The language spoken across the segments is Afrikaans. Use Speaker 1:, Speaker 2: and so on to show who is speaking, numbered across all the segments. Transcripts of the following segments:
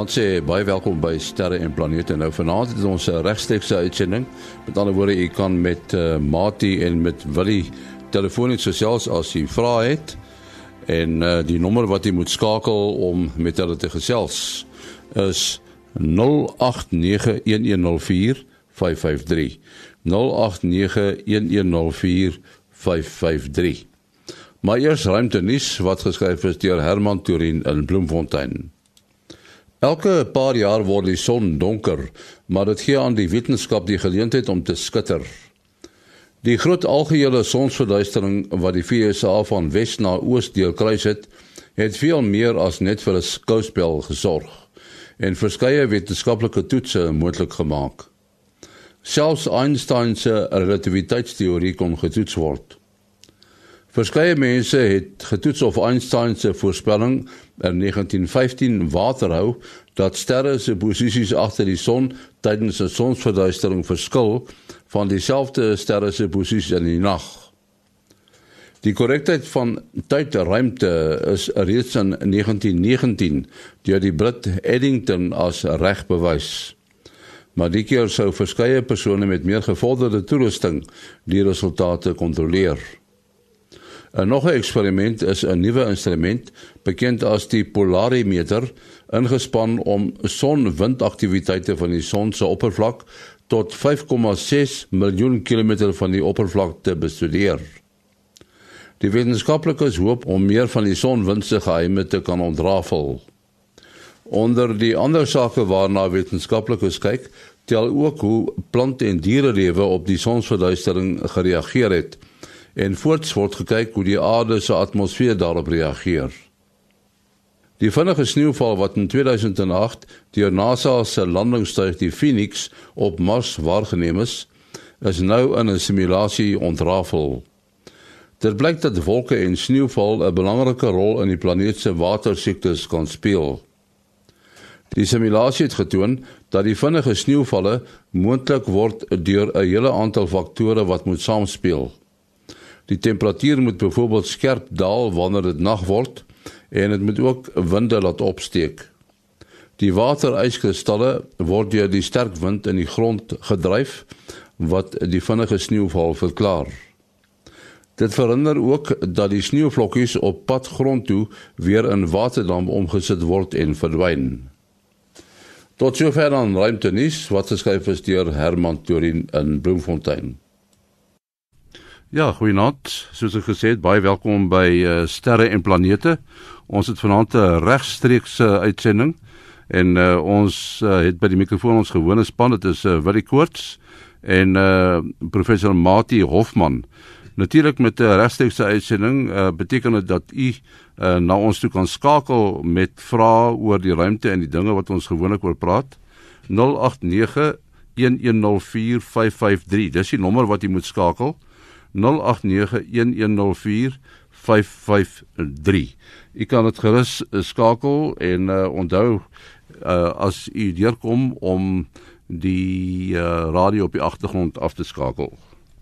Speaker 1: Goeienaand sê baie welkom by Sterre en Planete. Nou vanaand het ons 'n regstreekse uitsending. Met ander woorde, u kan met uh, Mati en met Willie telefonies gesels as u vrae het. En uh, die nommer wat u moet skakel om met hulle te gesels is 0891104553. 0891104553. Maar eers ruimte nuus wat geskryf is deur Herman Turin in Bloemfontein. Elke paar jaar word die son donker, maar dit gee aan die wetenskap die geleentheid om te skitter. Die groot algehele sonsverduistering wat die VSA van wes na oos deelkruis het, het veel meer as net vir 'n skouspel gesorg en verskeie wetenskaplike toetse moontlik gemaak. Selfs Einstein se relativiteitsteorie kon getoets word. Verskeie mense het getoets of Einstein se voorspelling in 1915 waterhou dat sterre se posisies agter die son tydens 'n sonsverduistering verskil van dieselfde sterre se posisies in die nag. Die korrektheid van tyd-ruimte is reeds in 1919 deur die Brit Eddington as reg bewys. Maar keer sou verskeie persone met meer gevorderde toerusting die resultate kontroleer. 'n Nog 'n eksperiment is 'n nuwe instrument bekend as die polarimeter ingespan om son-windaktiwiteite van die son se oppervlak tot 5,6 miljoen kilometer van die oppervlak te bestudeer. Die wetenskaplikes hoop om meer van die son-wind se geheime te kan ontrafel. Onder die ander sake waarna wetenskaplikes kyk, tel ook hoe plante en diere lewe op die sonsverduistering gereageer het en voorts word gekyk hoe die aarde se atmosfeer daarop reageer. Die vinnige sneeuval wat in 2008 deur NASA se landingstuig die Phoenix op Mars waargeneem is, is nou in 'n simulasie ontrafel. Dit blyk dat wolke en sneeuval 'n belangrike rol in die planeet se watersiektes kan speel. Die simulasie het getoon dat die vinnige sneeuvalle moontlik word deur 'n hele aantal faktore wat moet saamspeel. Die temperatuur moet byvoorbeeld skerp daal wanneer dit nag word en dit moet ook winde laat opsteek. Die wateryskristalle word deur die sterk wind in die grond gedryf wat die vinnige sneeuval verklaar. Dit verhinder ook dat die sneeuvlokkies op pad grond toe weer in waterdamp omgesit word en verdwyn. Tot sover dan ruimtenis wat geskryf is deur Herman Turin in Bloemfontein. Ja, goeienaand. Soos ek gesê het, baie welkom by uh, Sterre en Planete. Ons het vanaand 'n regstreekse uitsending en uh, ons uh, het by die mikrofoon ons gewone span, dit is uh, Willie Koorts en uh, professor Mati Hofman. Natuurlik met 'n regstreekse uitsending uh, beteken dit dat u uh, na ons toe kan skakel met vrae oor die ruimte en die dinge wat ons gewoonlik oor praat. 089 1104553. Dis die nommer wat jy moet skakel. 089 0891104553. U kan dit gerus uh, skakel en uh, onthou uh, as u deurkom om die uh, radio op die agtergrond af te skakel.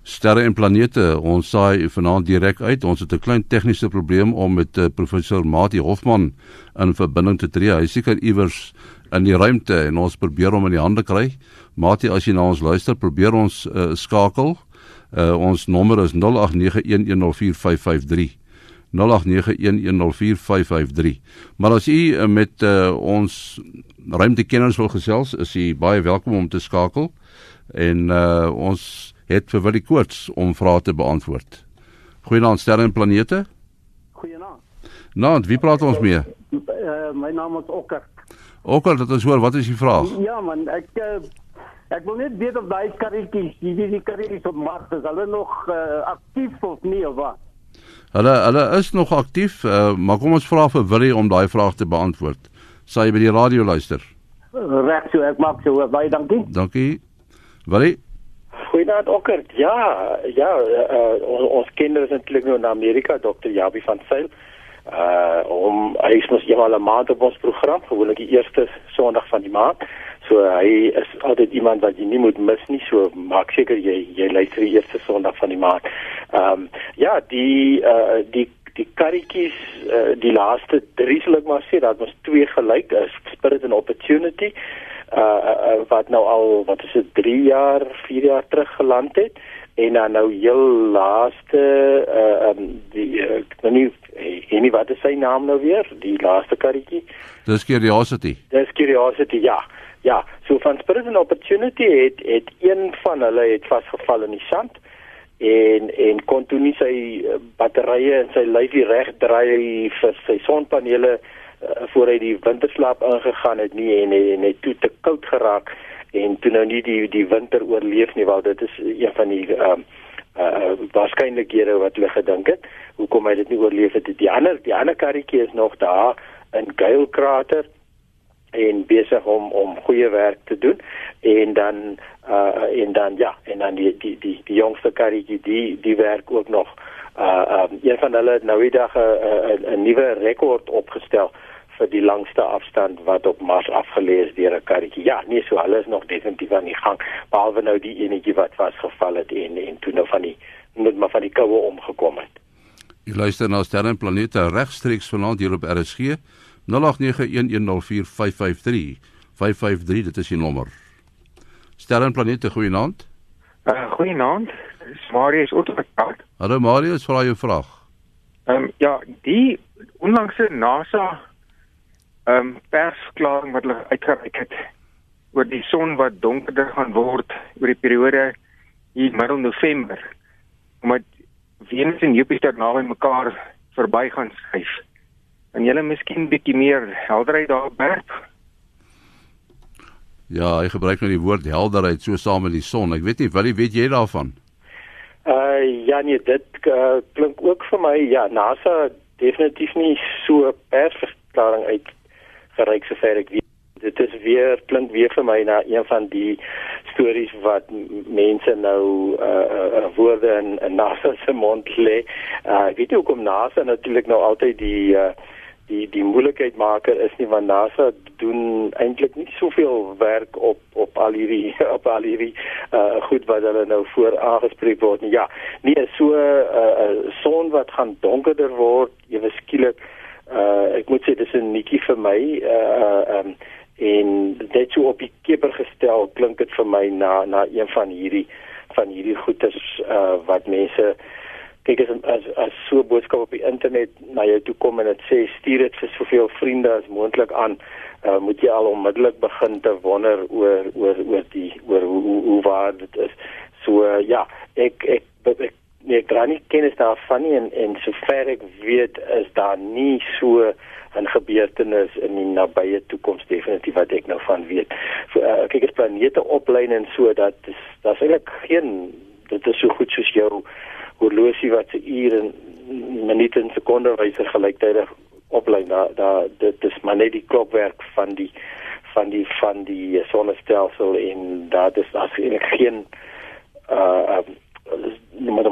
Speaker 1: Sterre en planete, ons saai vanaand direk uit. Ons het 'n klein tegniese probleem om met uh, professor Mati Hofman in verbinding te tree. Hy seker iewers in die ruimte en ons probeer hom in die hande kry. Mati, as jy na ons luister, probeer ons uh, skakel. Uh, ons nommer is 0891104553. 0891104553. Maar as u uh, met uh, ons ruimtekenners wil gesels, is u baie welkom om te skakel. En uh, ons het vir Willie Koorts om vrae te beantwoord. Goeienaand sterre en planete.
Speaker 2: Goeienaand.
Speaker 1: Nou, wie praat ons mee?
Speaker 2: Uh, my naam is Okker.
Speaker 1: Okker, dit is hoor, wat is die vraag?
Speaker 2: Ja man, ek uh, Ek wil net weet of daai karretjies, die die, karretjies op Mars is hulle nog uh, aktief of nie of wat?
Speaker 1: Hulle hulle is nog aktief, uh, maar kom ons vra vir Willie om daai vraag te beantwoord. Sal jy by die radio luister?
Speaker 2: Reg so, ek maak so. Baie dankie.
Speaker 1: Dankie. Willie
Speaker 3: Goeienaand Okker. Ja, ja, uh, ons, ons kinders eintlik nou in Amerika, Dr. Jabi van Sail. Uh om hy is mos eenmal 'n maand op ons program, gewoonlik die eerste Sondag van die maand. So hy is altyd iemand wat jy nie moet mis nie. So maak seker jy jy luister die eerste Sondag van die maand. Ehm um, ja, die uh die die karretjies uh, die laaste drie sal ek maar sê dat ons twee gelyk is Spirit and Opportunity uh, uh wat nou al wat is dit 3 jaar 4 jaar terug geland het en dan nou heel laaste uh um die uh, nie en nie wat is sy naam nou weer die laaste karretjie
Speaker 1: Dis Curiosity
Speaker 3: Dis Curiosity ja ja so van Spirit and Opportunity het het een van hulle het vasgeval in die sand en en kon toe nie sy batterye en sy lyfie reg draai vir sy sonpanele uh, voor hy die winterslaap ingegaan het nie en en het toe te koud geraak en toe nou nie die die winter oorleef nie want dit is een van die ehm uh, uh waarskynlikhede wat hulle gedink het. Hoekom hy dit nie oorleef het die ander die ander karretjie is nog daar in Gale krater en besig om om goeie werk te doen en dan uh en dan ja en dan die die die, die jongste karretjie die die werk ook nog uh um, een van hulle het nou die dag 'n 'n nuwe rekord opgestel vir die langste afstand wat op Mars afgelees deur 'n karretjie. Ja, nee, so hulle is nog definitief aan die gang behalwe nou die enetjie wat vasgeval het en en toe nou van die net maar van die koue omgekom het.
Speaker 1: Jy luister na Sterre en Planete regstreeks vanaand hier op RSG 0891104553. 553 dit is die nommer. Sterre Planete goeienaand.
Speaker 4: Uh, goeienaand. Marius Otterkant.
Speaker 1: Hallo Marius, vra jou vraag.
Speaker 4: Ehm um, ja, die onlangse NASA ehm um, persverklaring wat hulle uitgereik het oor die son wat donkerder gaan word oor die periode hier middel November omdat Venus en Jupiter naby mekaar verby gaan skuif. En jy lê miskien bietjie meer helderheid daar werp.
Speaker 1: Ja, hy gebruik nou die woord helderheid so saam met die son. Ek weet nie wat jy weet jy daarvan.
Speaker 3: Uh ja nee, dit uh, klink ook vir my ja, NASA definitief nie so persverklaring uit gereik sover ek weet. Dit is weer klink weer vir my na een van die stories wat mense nou uh, uh woorde in, in NASA se mond lê. Uh weet jy hoekom NASA natuurlik nou altyd die uh die die moeilikheidmaker is nie want NASA doen eintlik nie soveel werk op op al hierdie op al hierdie uh goed wat hulle nou voor aangespreek word nie. Ja, nie so 'n uh, uh, son wat gaan donkerder word ewe skielik. Uh ek moet sê dis 'n netjie vir my uh um en dit so op die keper gestel klink dit vir my na na een van hierdie van hierdie goeters uh wat mense kyk as as as so boodskap op die internet na jou toe kom en dit sê stuur dit vir soveel vriende as moontlik aan uh, moet jy al onmiddellik begin te wonder oor oor oor die oor hoe hoe, hoe waar dit is so uh, ja ek ek ek, ek nee dra nie kennis daarvan nie en en sover ek weet is daar nie so 'n gebeurtenis in die nabye toekoms definitief wat ek nou van weet. So, uh, kyk as planete oplyn en so dat dis daar's eintlik geen dit is so goed soos jou horlosie wat se ure en minute en sekonde wyse gelyktydig oplyn daar daar dit is maar net die klokwerk van die van die van die sonnestelsel en daar is as geen uh um,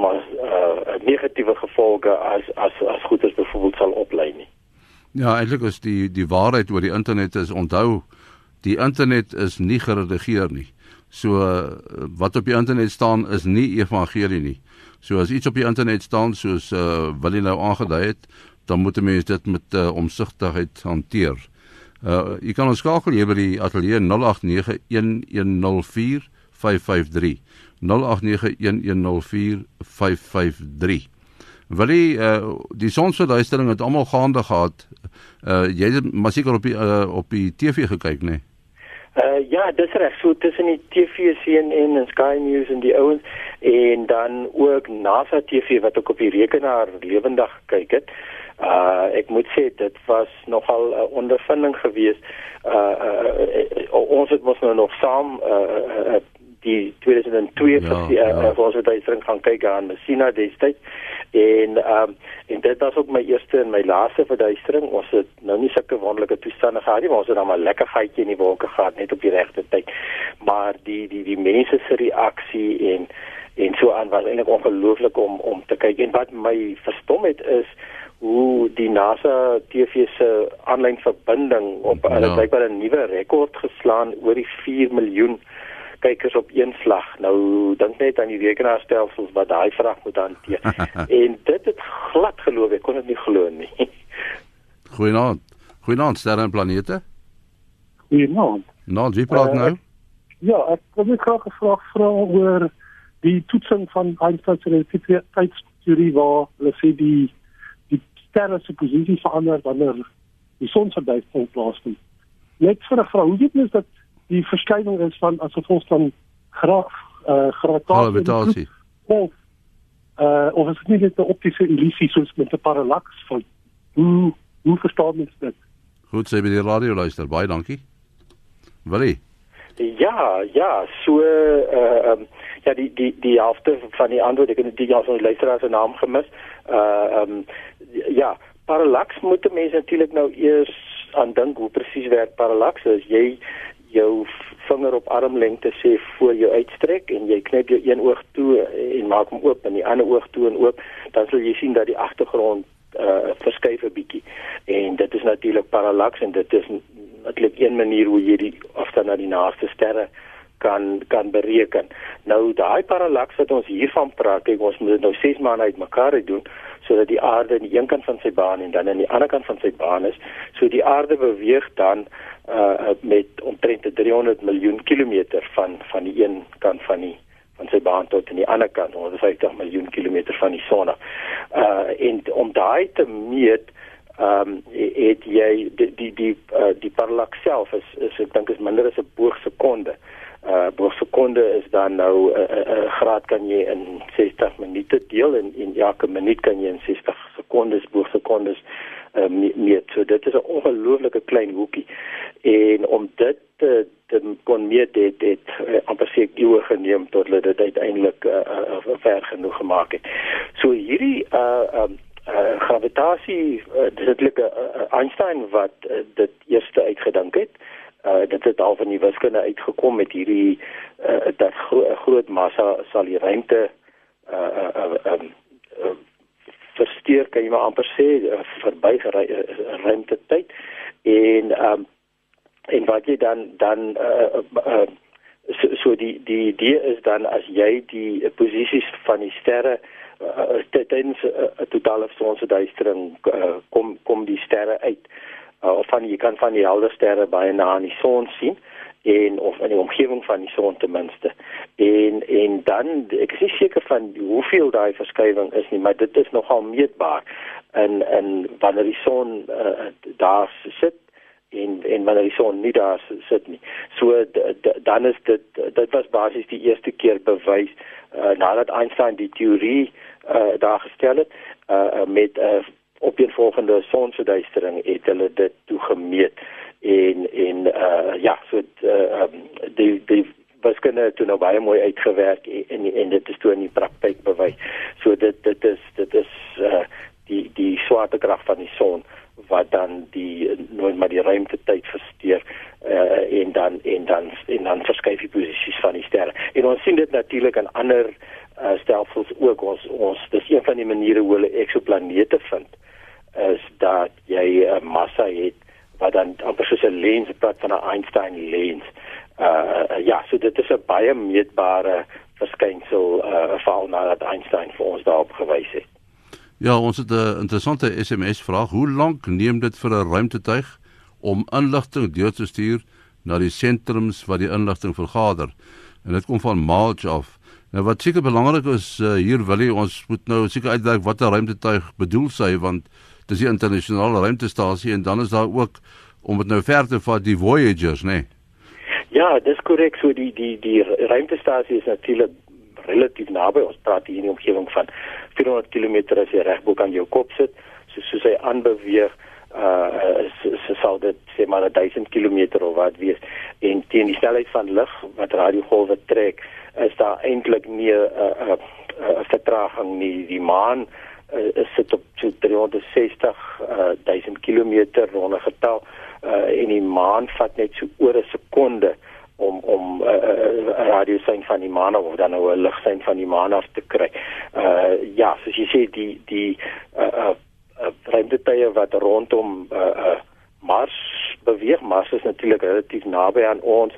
Speaker 3: maar uh, negatiewe gevolge as as as goed as byvoorbeeld sal oplei nie.
Speaker 1: Ja, eintlik is die die waarheid oor die internet is onthou die internet is nie geredigeer nie. So wat op die internet staan is nie evangelie nie. So as iets op die internet staan soos uh Willie nou aangedui het, dan moet 'n mens dit met uh, omsigtigheid hanteer. Uh jy kan ons skakel hier by die ateljee 0891104553. 0891104553. Willie, uh die sonsverduistering het almal gaande gehad. Uh jy het maar seker op die uh, op die TV gekyk, né? Nee?
Speaker 3: Uh ja, dis reg. So tussen die TV CNN en Sky News en die ouens en dan ook NASA TV wat ek op die rekenaar lewendig gekyk het. Uh ek moet sê dit was nogal 'n uh, ondervinding geweest. Uh, uh, uh ons het mos nou nog saam uh, uh die 2002 ja, vir die uh, ja. ons het uitdrink gaan kyk aan Messina destyds en ehm um, en dit was ook my eerste en my laaste verduistering ons het nou nie sulke wonderlike toestande gehad nie maar ons het dan maar lekker gaatjie in die wolke gehad net op die regte tyd maar die die die mense se reaksie en en so aan was eintlik ongelooflik om om te kyk en wat my verstom het is hoe die NASA TV se aanlyn verbinding op ja. blykbaar 'n nuwe rekord geslaan oor die 4 miljoen kykers op een slag. Nou dink net aan die rekenaarstelsels wat daai vraag moet hanteer. en dit het glad geloof, ek kon dit nie glo nie.
Speaker 1: Goeienaand. Goeienaand sterre en planete.
Speaker 5: Goeienaand.
Speaker 1: Nou, wie praat uh, nou?
Speaker 5: Ja, ek wil net graag 'n vraag vra oor die toetsing van Einstein se relativiteitsteorie waar hulle sê die die sterre se posisie verander wanneer die son se duisend plaasvind. Net vir 'n vraag, hoe weet mens dat die verskyning is van as gevolg van graaf uh
Speaker 1: gravitasie
Speaker 5: of uh of is dit nie net 'n optiese illusie soos met 'n parallaks van hoe hoe verstaan mens dit?
Speaker 1: Goed, sê by die radio luister. Baie dankie. Willie.
Speaker 3: Ja, ja, so uh um, ja die die die helfte van die antwoord ek het die ja van die luisteraar se naam gemis. Uh um ja, parallaks moet mense natuurlik nou eers aan dink hoe presies werk parallaks. As jy jou vinger op armlengte sê voor jou uitstrek en jy knip jou een oog toe en maak hom oop en die ander oog toe en oop, dan sal jy sien dat die agtergrond uh verskuif 'n bietjie. En dit is natuurlik parallaks en dit is natuurlik een manier hoe jy die afstand na die naaste sterre kan kan bereken. Nou daai parallaks wat ons hiervan praat, kyk ons moet dit nou 6 maande uitmekaar doen sodat die aarde aan die een kant van sy baan en dan aan die ander kant van sy baan is. So die aarde beweeg dan uh met omtrent 300 miljoen kilometer van van die een kant van die van sy baan tot aan die ander kant, 150 miljoen kilometer van die son. Uh en om daai te meet ehm um, het jy die die die uh, die parallaks self is, is ek dink is minder as 'n boogsekonde. Uh boogsekonde is dan nou 'n uh, uh, graad kan jy in 60 minute deel en in elke minuut kan jy in 60 sekondes boogsekondes uh, meet. So dit is 'n ongelooflike klein hoekie. En om dit te te kon meet dit uh, amper seker eeue geneem tot hulle dit uiteindelik uh, uh, ver genoeg gemaak het. So hierdie uh um, uh, gravitasie uh, dit is uh, Einstein wat uh, dit eerste uitgedink het. Uh, dit het al van die wiskunde uitgekom met hierdie uh, dat gro groot massa sal die ruimte uh, uh, uh, um, uh, versteur kan jy maar amper sê uh, verby ruimte tyd en um, en wat jy dan dan uh, uh, so, so die die idee is dan as jy die posisies van die sterre uh, uh, tydens 'n uh, totale sonseduistering uh, kom kom die sterre uit uh, of van jy kan van die helder sterre baie na aan die son sien en of in die omgewing van die son ten minste en en dan ek is nie seker van hoeveel daai verskywing is nie maar dit is nogal meetbaar en en wanneer die son uh, daar sit en en wanneer die son nie daar sit nie. So dan is dit dit was basies die eerste keer bewys uh, nadat Einstein die teorie uh, daar gestel het uh, met 'n uh, opeenvolgende sonverduistering het hulle dit toegemeet en en uh, ja so uh, um, die die gene toe nou baie mooi uitgewerk en en dit is toe in die praktyk bewys. So dit dit is dit is uh, die die swaartekrag van die son wat dan die nooit maar die ruimte tyd versteur uh, en dan en dan en dan verskuif die posisies van die sterre. En ons sien dit natuurlik aan ander uh, stelsels ook ons ons dis een van die maniere hoe hulle eksoplanete vind is dat jy 'n uh, massa het wat dan amper soos 'n lens praat van 'n Einstein lens. Uh ja, so dit is 'n baie meetbare verskynsel uh veral nadat Einstein vir ons daarop gewys het.
Speaker 1: Ja, ons het 'n interessante SMS vraag. Hoe lank neem dit vir 'n ruimtetuig om inligting deur te stuur na die sentrums waar die inligting vergader? En dit kom van March af. Nou wat seker belangrik is uh, hier wil jy ons moet nou seker uitwerk wat 'n ruimtetuig bedoel sy want dis die internasionale ruimtestasie en dan is daar ook om dit nou ver te vat die Voyagers, né? Nee?
Speaker 3: Ja, dis korrek so die die die ruimtestasie is natuurlik relatief naby. Ons praat hier in die omgewing van 400 km as jy reg bo kan jou kop sit. So soos hy aanbeweeg uh so sou dit sê maar 1000 km of wat wees. En teen die snelheid van lig wat radiogolwe trek is daar eintlik nie 'n uh, uh, uh, vertraging nie. Die maan uh, sit op so 360 uh, 1000 km ronde getal uh, en die maan vat net so oor 'n sekonde om om 'n uh, uh, radiosein van die maan of dan nou 'n ligsein van die maan af te kry. Uh ja, soos jy sê die die uh uh, ruimtetye wat rondom uh uh Mars beweeg, Mars is natuurlik relatief naby aan ons.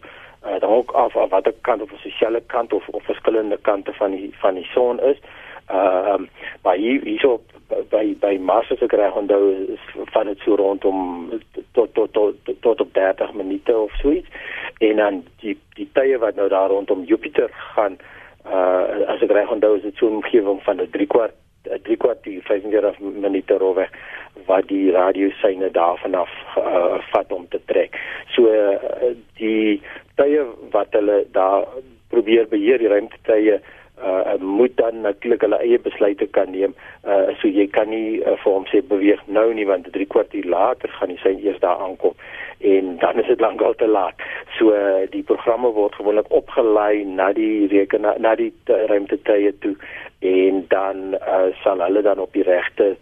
Speaker 3: uh, dan ook af af watter kant of sosiale kant of of verskillende kante van die van die son is. Ehm uh, maar hier hierso by by Mars as ek reg onthou is van dit so rondom tot tot tot tot op 30 minute of so iets. En dan die die tye wat nou daar rondom Jupiter gaan uh as ek reg onthou is dit so 'n omgewing van 'n 3 kwart 3 kwart 45 minute roweg wat die radiosyne daarvan af uh, vat om te trek. So uh, die tye wat hulle daar probeer beheer die ruimtetye uh moet dan natuurlik hulle eie besluite kan neem. Uh so jy kan nie uh, vir hom sê beweeg nou nie want 3 kwartier later gaan die sein eers daar aankom en dan is dit lankal te laat. So uh, die programme word gewoonlik opgelei na die rekenaar na die ruimtetye toe en dan uh, sal hulle dan op die regte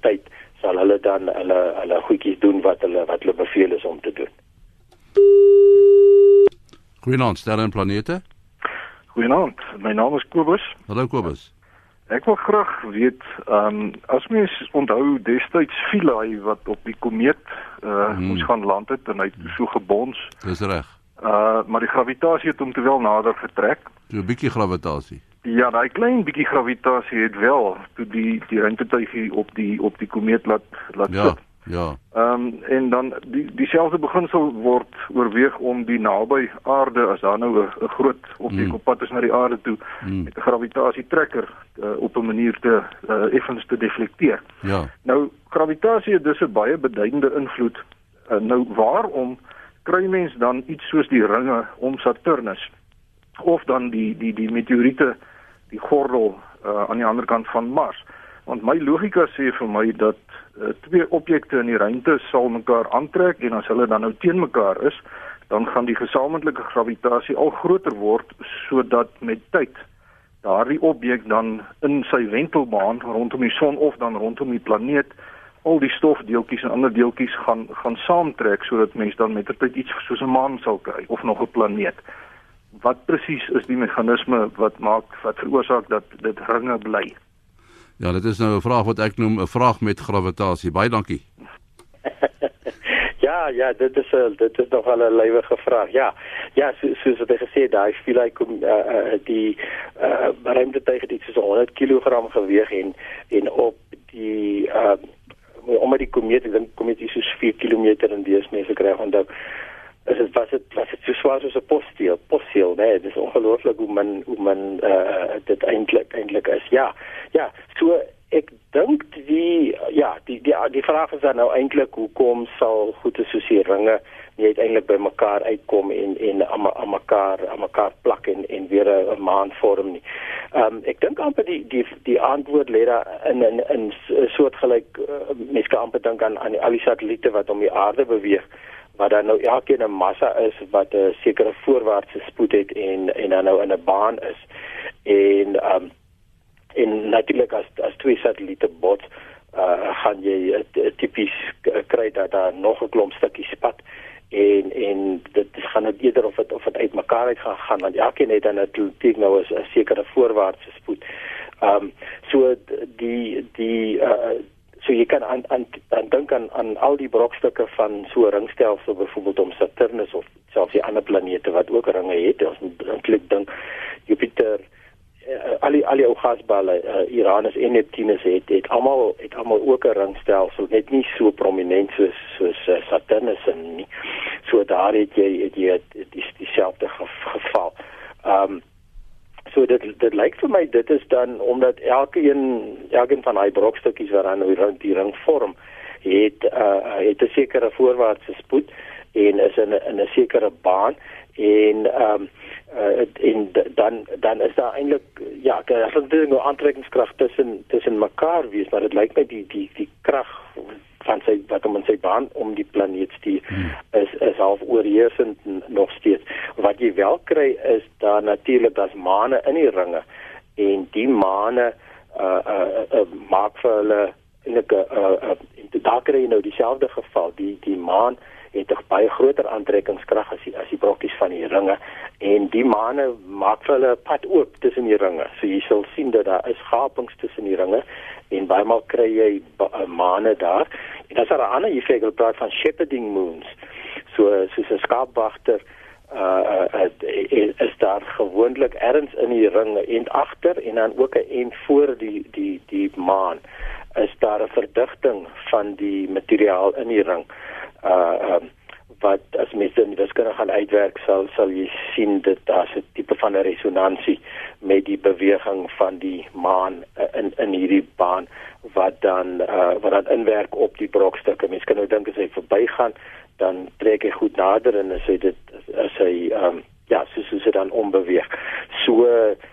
Speaker 3: tyd sal hulle dan hulle hulle goedjies doen wat hulle wat hulle beveel is om te doen.
Speaker 1: Goeienaand, sterre en planete.
Speaker 6: Goeienaand. My naam is Kobus.
Speaker 1: Hallo Kobus.
Speaker 6: Ek wil graag weet, ehm um, as mens onthou destyds Philae wat op die komeet uh hmm. ons gaan land het en hy het so gebons.
Speaker 1: Dis reg.
Speaker 6: Uh maar die gravitasie het hom te wel nader getrek.
Speaker 1: So 'n bietjie gravitasie.
Speaker 6: Ja, daai klein bietjie gravitasie het wel toe die die ruimtetuigie op die op die komeet laat laat
Speaker 1: ja. sit. Ja.
Speaker 6: Ehm um, en dan die dieselfde beginsel word oorweeg om die naby aarde as daar nou 'n groot objek mm. op pad is na die aarde toe mm. met 'n gravitasietrekker uh, op 'n manier te uh, effens te deflekteer.
Speaker 1: Ja.
Speaker 6: Nou gravitasie het dus 'n baie beduidende invloed. Uh, nou waarom kry mens dan iets soos die ringe om Saturnus of dan die die die meteoriete die gordel uh, aan die ander kant van Mars? Want my logika sê vir my dat uh, twee objekte in die ruimte sal mekaar aantrek en as hulle dan nou teen mekaar is, dan gaan die gesamentlike gravitasie al groter word sodat met tyd daardie objek dan in sy wentelbaan rondom die son of dan rondom die planeet al die stofdeeltjies en ander deeltjies gaan gaan saamtrek sodat mens dan met tyd iets soos 'n maan sal kry of nog 'n planeet. Wat presies is die meganisme wat maak wat veroorsaak dat dit ringe bly?
Speaker 1: Ja, dit is nou 'n vraag wat ek noem 'n vraag met gravitasie. Baie dankie.
Speaker 3: ja, ja, dit is dit is nog wel 'n lywige vraag. Ja. Ja, so, soos wat ek gesê het, daai spieelai kom uh, uh, die uh, ruimte tegen dit so 100 kg geweg en en op die uh, omdat die komeet, ek dink komeet is so 4 km in die is mense kry onthou is dit was dit was dit so swaar soos 'n possteel possteel nee dit is ongelooflik hoe man hoe man uh, dit eintlik eintlik is. Ja ja so ek dink die ja die die die vraag is dan nou eintlik hoekom sal goede soos hier ringe nie uiteindelik by mekaar uitkom en en aan mekaar aan mekaar plak en en weer 'n maan vorm nie. Ehm um, ek dink amper die die die antwoord lê daar in in 'n soortgelyk uh, mens kan amper dink aan aan al die satelliete wat om die aarde beweeg wat dan nou elkeen 'n massa is wat 'n sekere voorwaartse spoed het en en dan nou in 'n baan is. En ehm um, en natuurlik as as twee satelliete bots uh gaan jy tipies kry dat daar nog 'n klomp stukkies spat en en dit gaan net eerder of dit of dit uitmekaar uit gaan gaan want elkeen het dan natuurlik nou 'n sekere voorwaartse spoed. Ehm um, so die die uh so jy kan aan aan aan dink aan aan al die brokstukke van so ringstelsel byvoorbeeld om Saturnus of selfs die ander planete wat ook ringe het. Ons moet eintlik dink Jupiter uh, al die al die ou gasballe uh, Uranus en Neptunus het het almal het almal ook 'n ringstelsel net nie so prominent soos soos uh, Saturnus en nie. So daar het jy het jy dieselfde geval. Ehm um, So dit dit lyk vir my dit is dan omdat elkeen elkeen van daai brokstukkies wat dan rond die ring vorm het uh het 'n sekere voorwaartse spoed en is in 'n 'n sekere baan en ehm um, uh, en dan dan is daar eintlik ja, daar is 'n aantrekkingskrag tussen tussen mekaar wees maar dit lyk my die die die krag van sy wat om sy baan om die planeet stuur hmm. is is half oorheersend nog steeds. Wat jy wel kry is daar natuurlik as maane in die ringe en die maane uh uh, uh maak vir hulle eintlik 'n uh, uh, daar kry jy nou dieselfde geval. Die die maan het 'n baie groter aantrekkingskrag as die as die brokkies van die ringe en die maane maak vir hulle 'n pad oop tussen die ringe. So jy sal sien dat daar is gapings tussen die ringe en baie maal kry jy uh, maane daar. En dan is daar 'n ander effek wat praat van shepherding moons. So soos 'n skaapwagter uh, uh is daar gewoonlik ergens in die ring 'n end agter en dan ook 'n end voor die die die maan is daar 'n verdigting van die materiaal in die ring. Uh um, wat as mens dit wiskundig gaan uitwerk sal sal jy sien dat daar 'n tipe van 'n resonansie met die beweging van die maan uh, in in hierdie baan wat dan uh, wat dan inwerk op die brokstukke. Mens kan nou dink as hy verbygaan, dan trek hy goed nader en as hy dit as hy um, ja, so so sit dan onbeweeg. So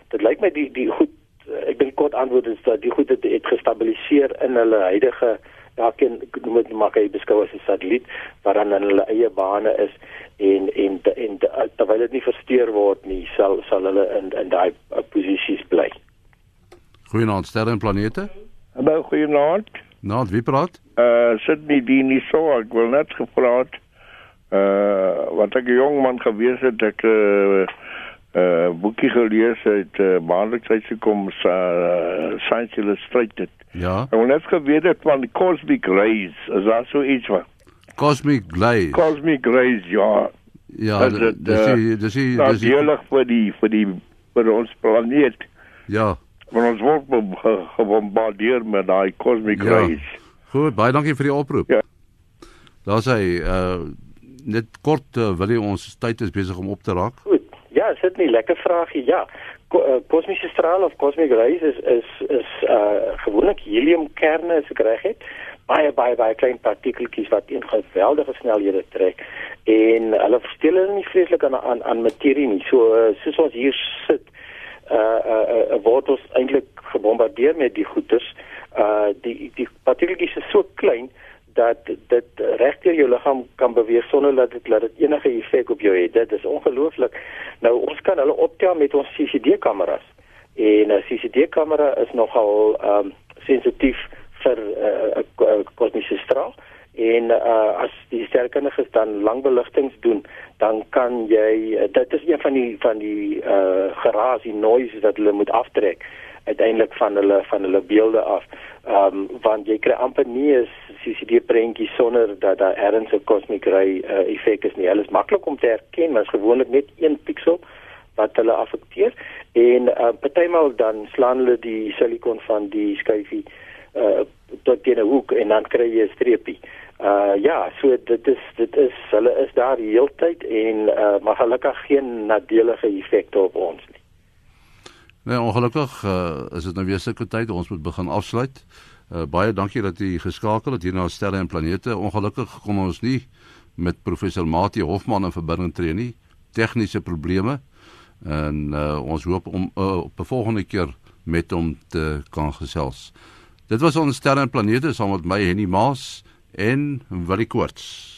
Speaker 3: dit lyk my die die goed ek dink kort antwoord is dat die goed het, het gestabiliseer in hulle huidige ja, ken noem dit maar hy beskou as 'n satelliet wat dan in hulle eie bane is en en en terwyl dit nie versteur word nie, sal sal hulle in in daai uh, posisies bly.
Speaker 1: Goeienaand sterre en planete.
Speaker 7: Hallo, goeienaand.
Speaker 1: Nou, wie praat?
Speaker 7: Uh Sydney Dini so, ek wil net gepraat uh wat ek 'n jong man gewees het ek uh uh boekie gelees het uh, maandeliks uitgekom uh, Science Illustrated.
Speaker 1: Ja.
Speaker 7: Ek wil net geweet het van die cosmic rays, is daar so iets wat?
Speaker 1: Cosmic Rays.
Speaker 7: Cosmic rays, ja.
Speaker 1: Ja,
Speaker 7: Is dit,
Speaker 1: dis dis dis die
Speaker 7: dierlik vir die vir die vir ons planeet.
Speaker 1: Ja.
Speaker 7: Want ons word gebombardeer met daai cosmic
Speaker 1: Ja.
Speaker 7: rays.
Speaker 1: Goed, baie dankie vir die oproep.
Speaker 7: Ja.
Speaker 1: Daar's hy uh net kort uh, wil hy ons tyd is besig om op te raak.
Speaker 3: Goed. Ja, sit nie lekker vragie. Ja. Ko, uh, kosmiese straal of cosmic rays is is is uh gewoonlik heliumkerne as ek reg het. Baie baie baie klein partikeltjies wat in geweldige snelhede trek en hulle verstel hulle nie vreeslik aan aan aan materie nie. So uh, soos ons hier sit uh uh, uh word ons eintlik gebombardeer met die goeters. Uh die die partikeltjies is so klein dat dit reg deur jou liggaam kan beweeg sonder dat dit dat dit enige effek op jou het. Dit is ongelooflik. Nou ons kan hulle optel met ons CCD-kameras. En 'n CCD-kamera is nogal ehm um, sensitief vir 'n uh, uh, kosmiese straal en uh, as die sterrenkundiges dan lang beligtings doen, dan kan jy uh, dit is een van die van die uh, geraas, die noise wat hulle moet aftrek uiteindelik van hulle van hulle beelde af. Ehm um, want jy kry amper nie 'n CCD prentjie sonder dat daar ergens 'n cosmic ray uh, effek is nie. Hulle is maklik om te herken, maar is gewoonlik net een piksel wat hulle affekteer en uh, partymal dan slaan hulle die silikon van die skyfie uh, tot teen 'n hoek en dan kry jy 'n streepie. Uh ja, so dit is dit is hulle is daar die heeltyd en uh, maar gelukkig geen nadelige effekte op ons nie.
Speaker 1: Nee, ongelukkig uh, is dit nou weer sulke tyd ons moet begin afsluit. Uh, baie dankie dat u geskakel het hier na sterre en planete. Ongelukkig kon ons nie met professor Mati Hofman in verbinding tree nie. Tegniese probleme. En uh, ons hoop om uh, op 'n volgende keer met hom te kan gesels. Dit was ons sterre en planete saam met my Henny Maas en Willie Koorts.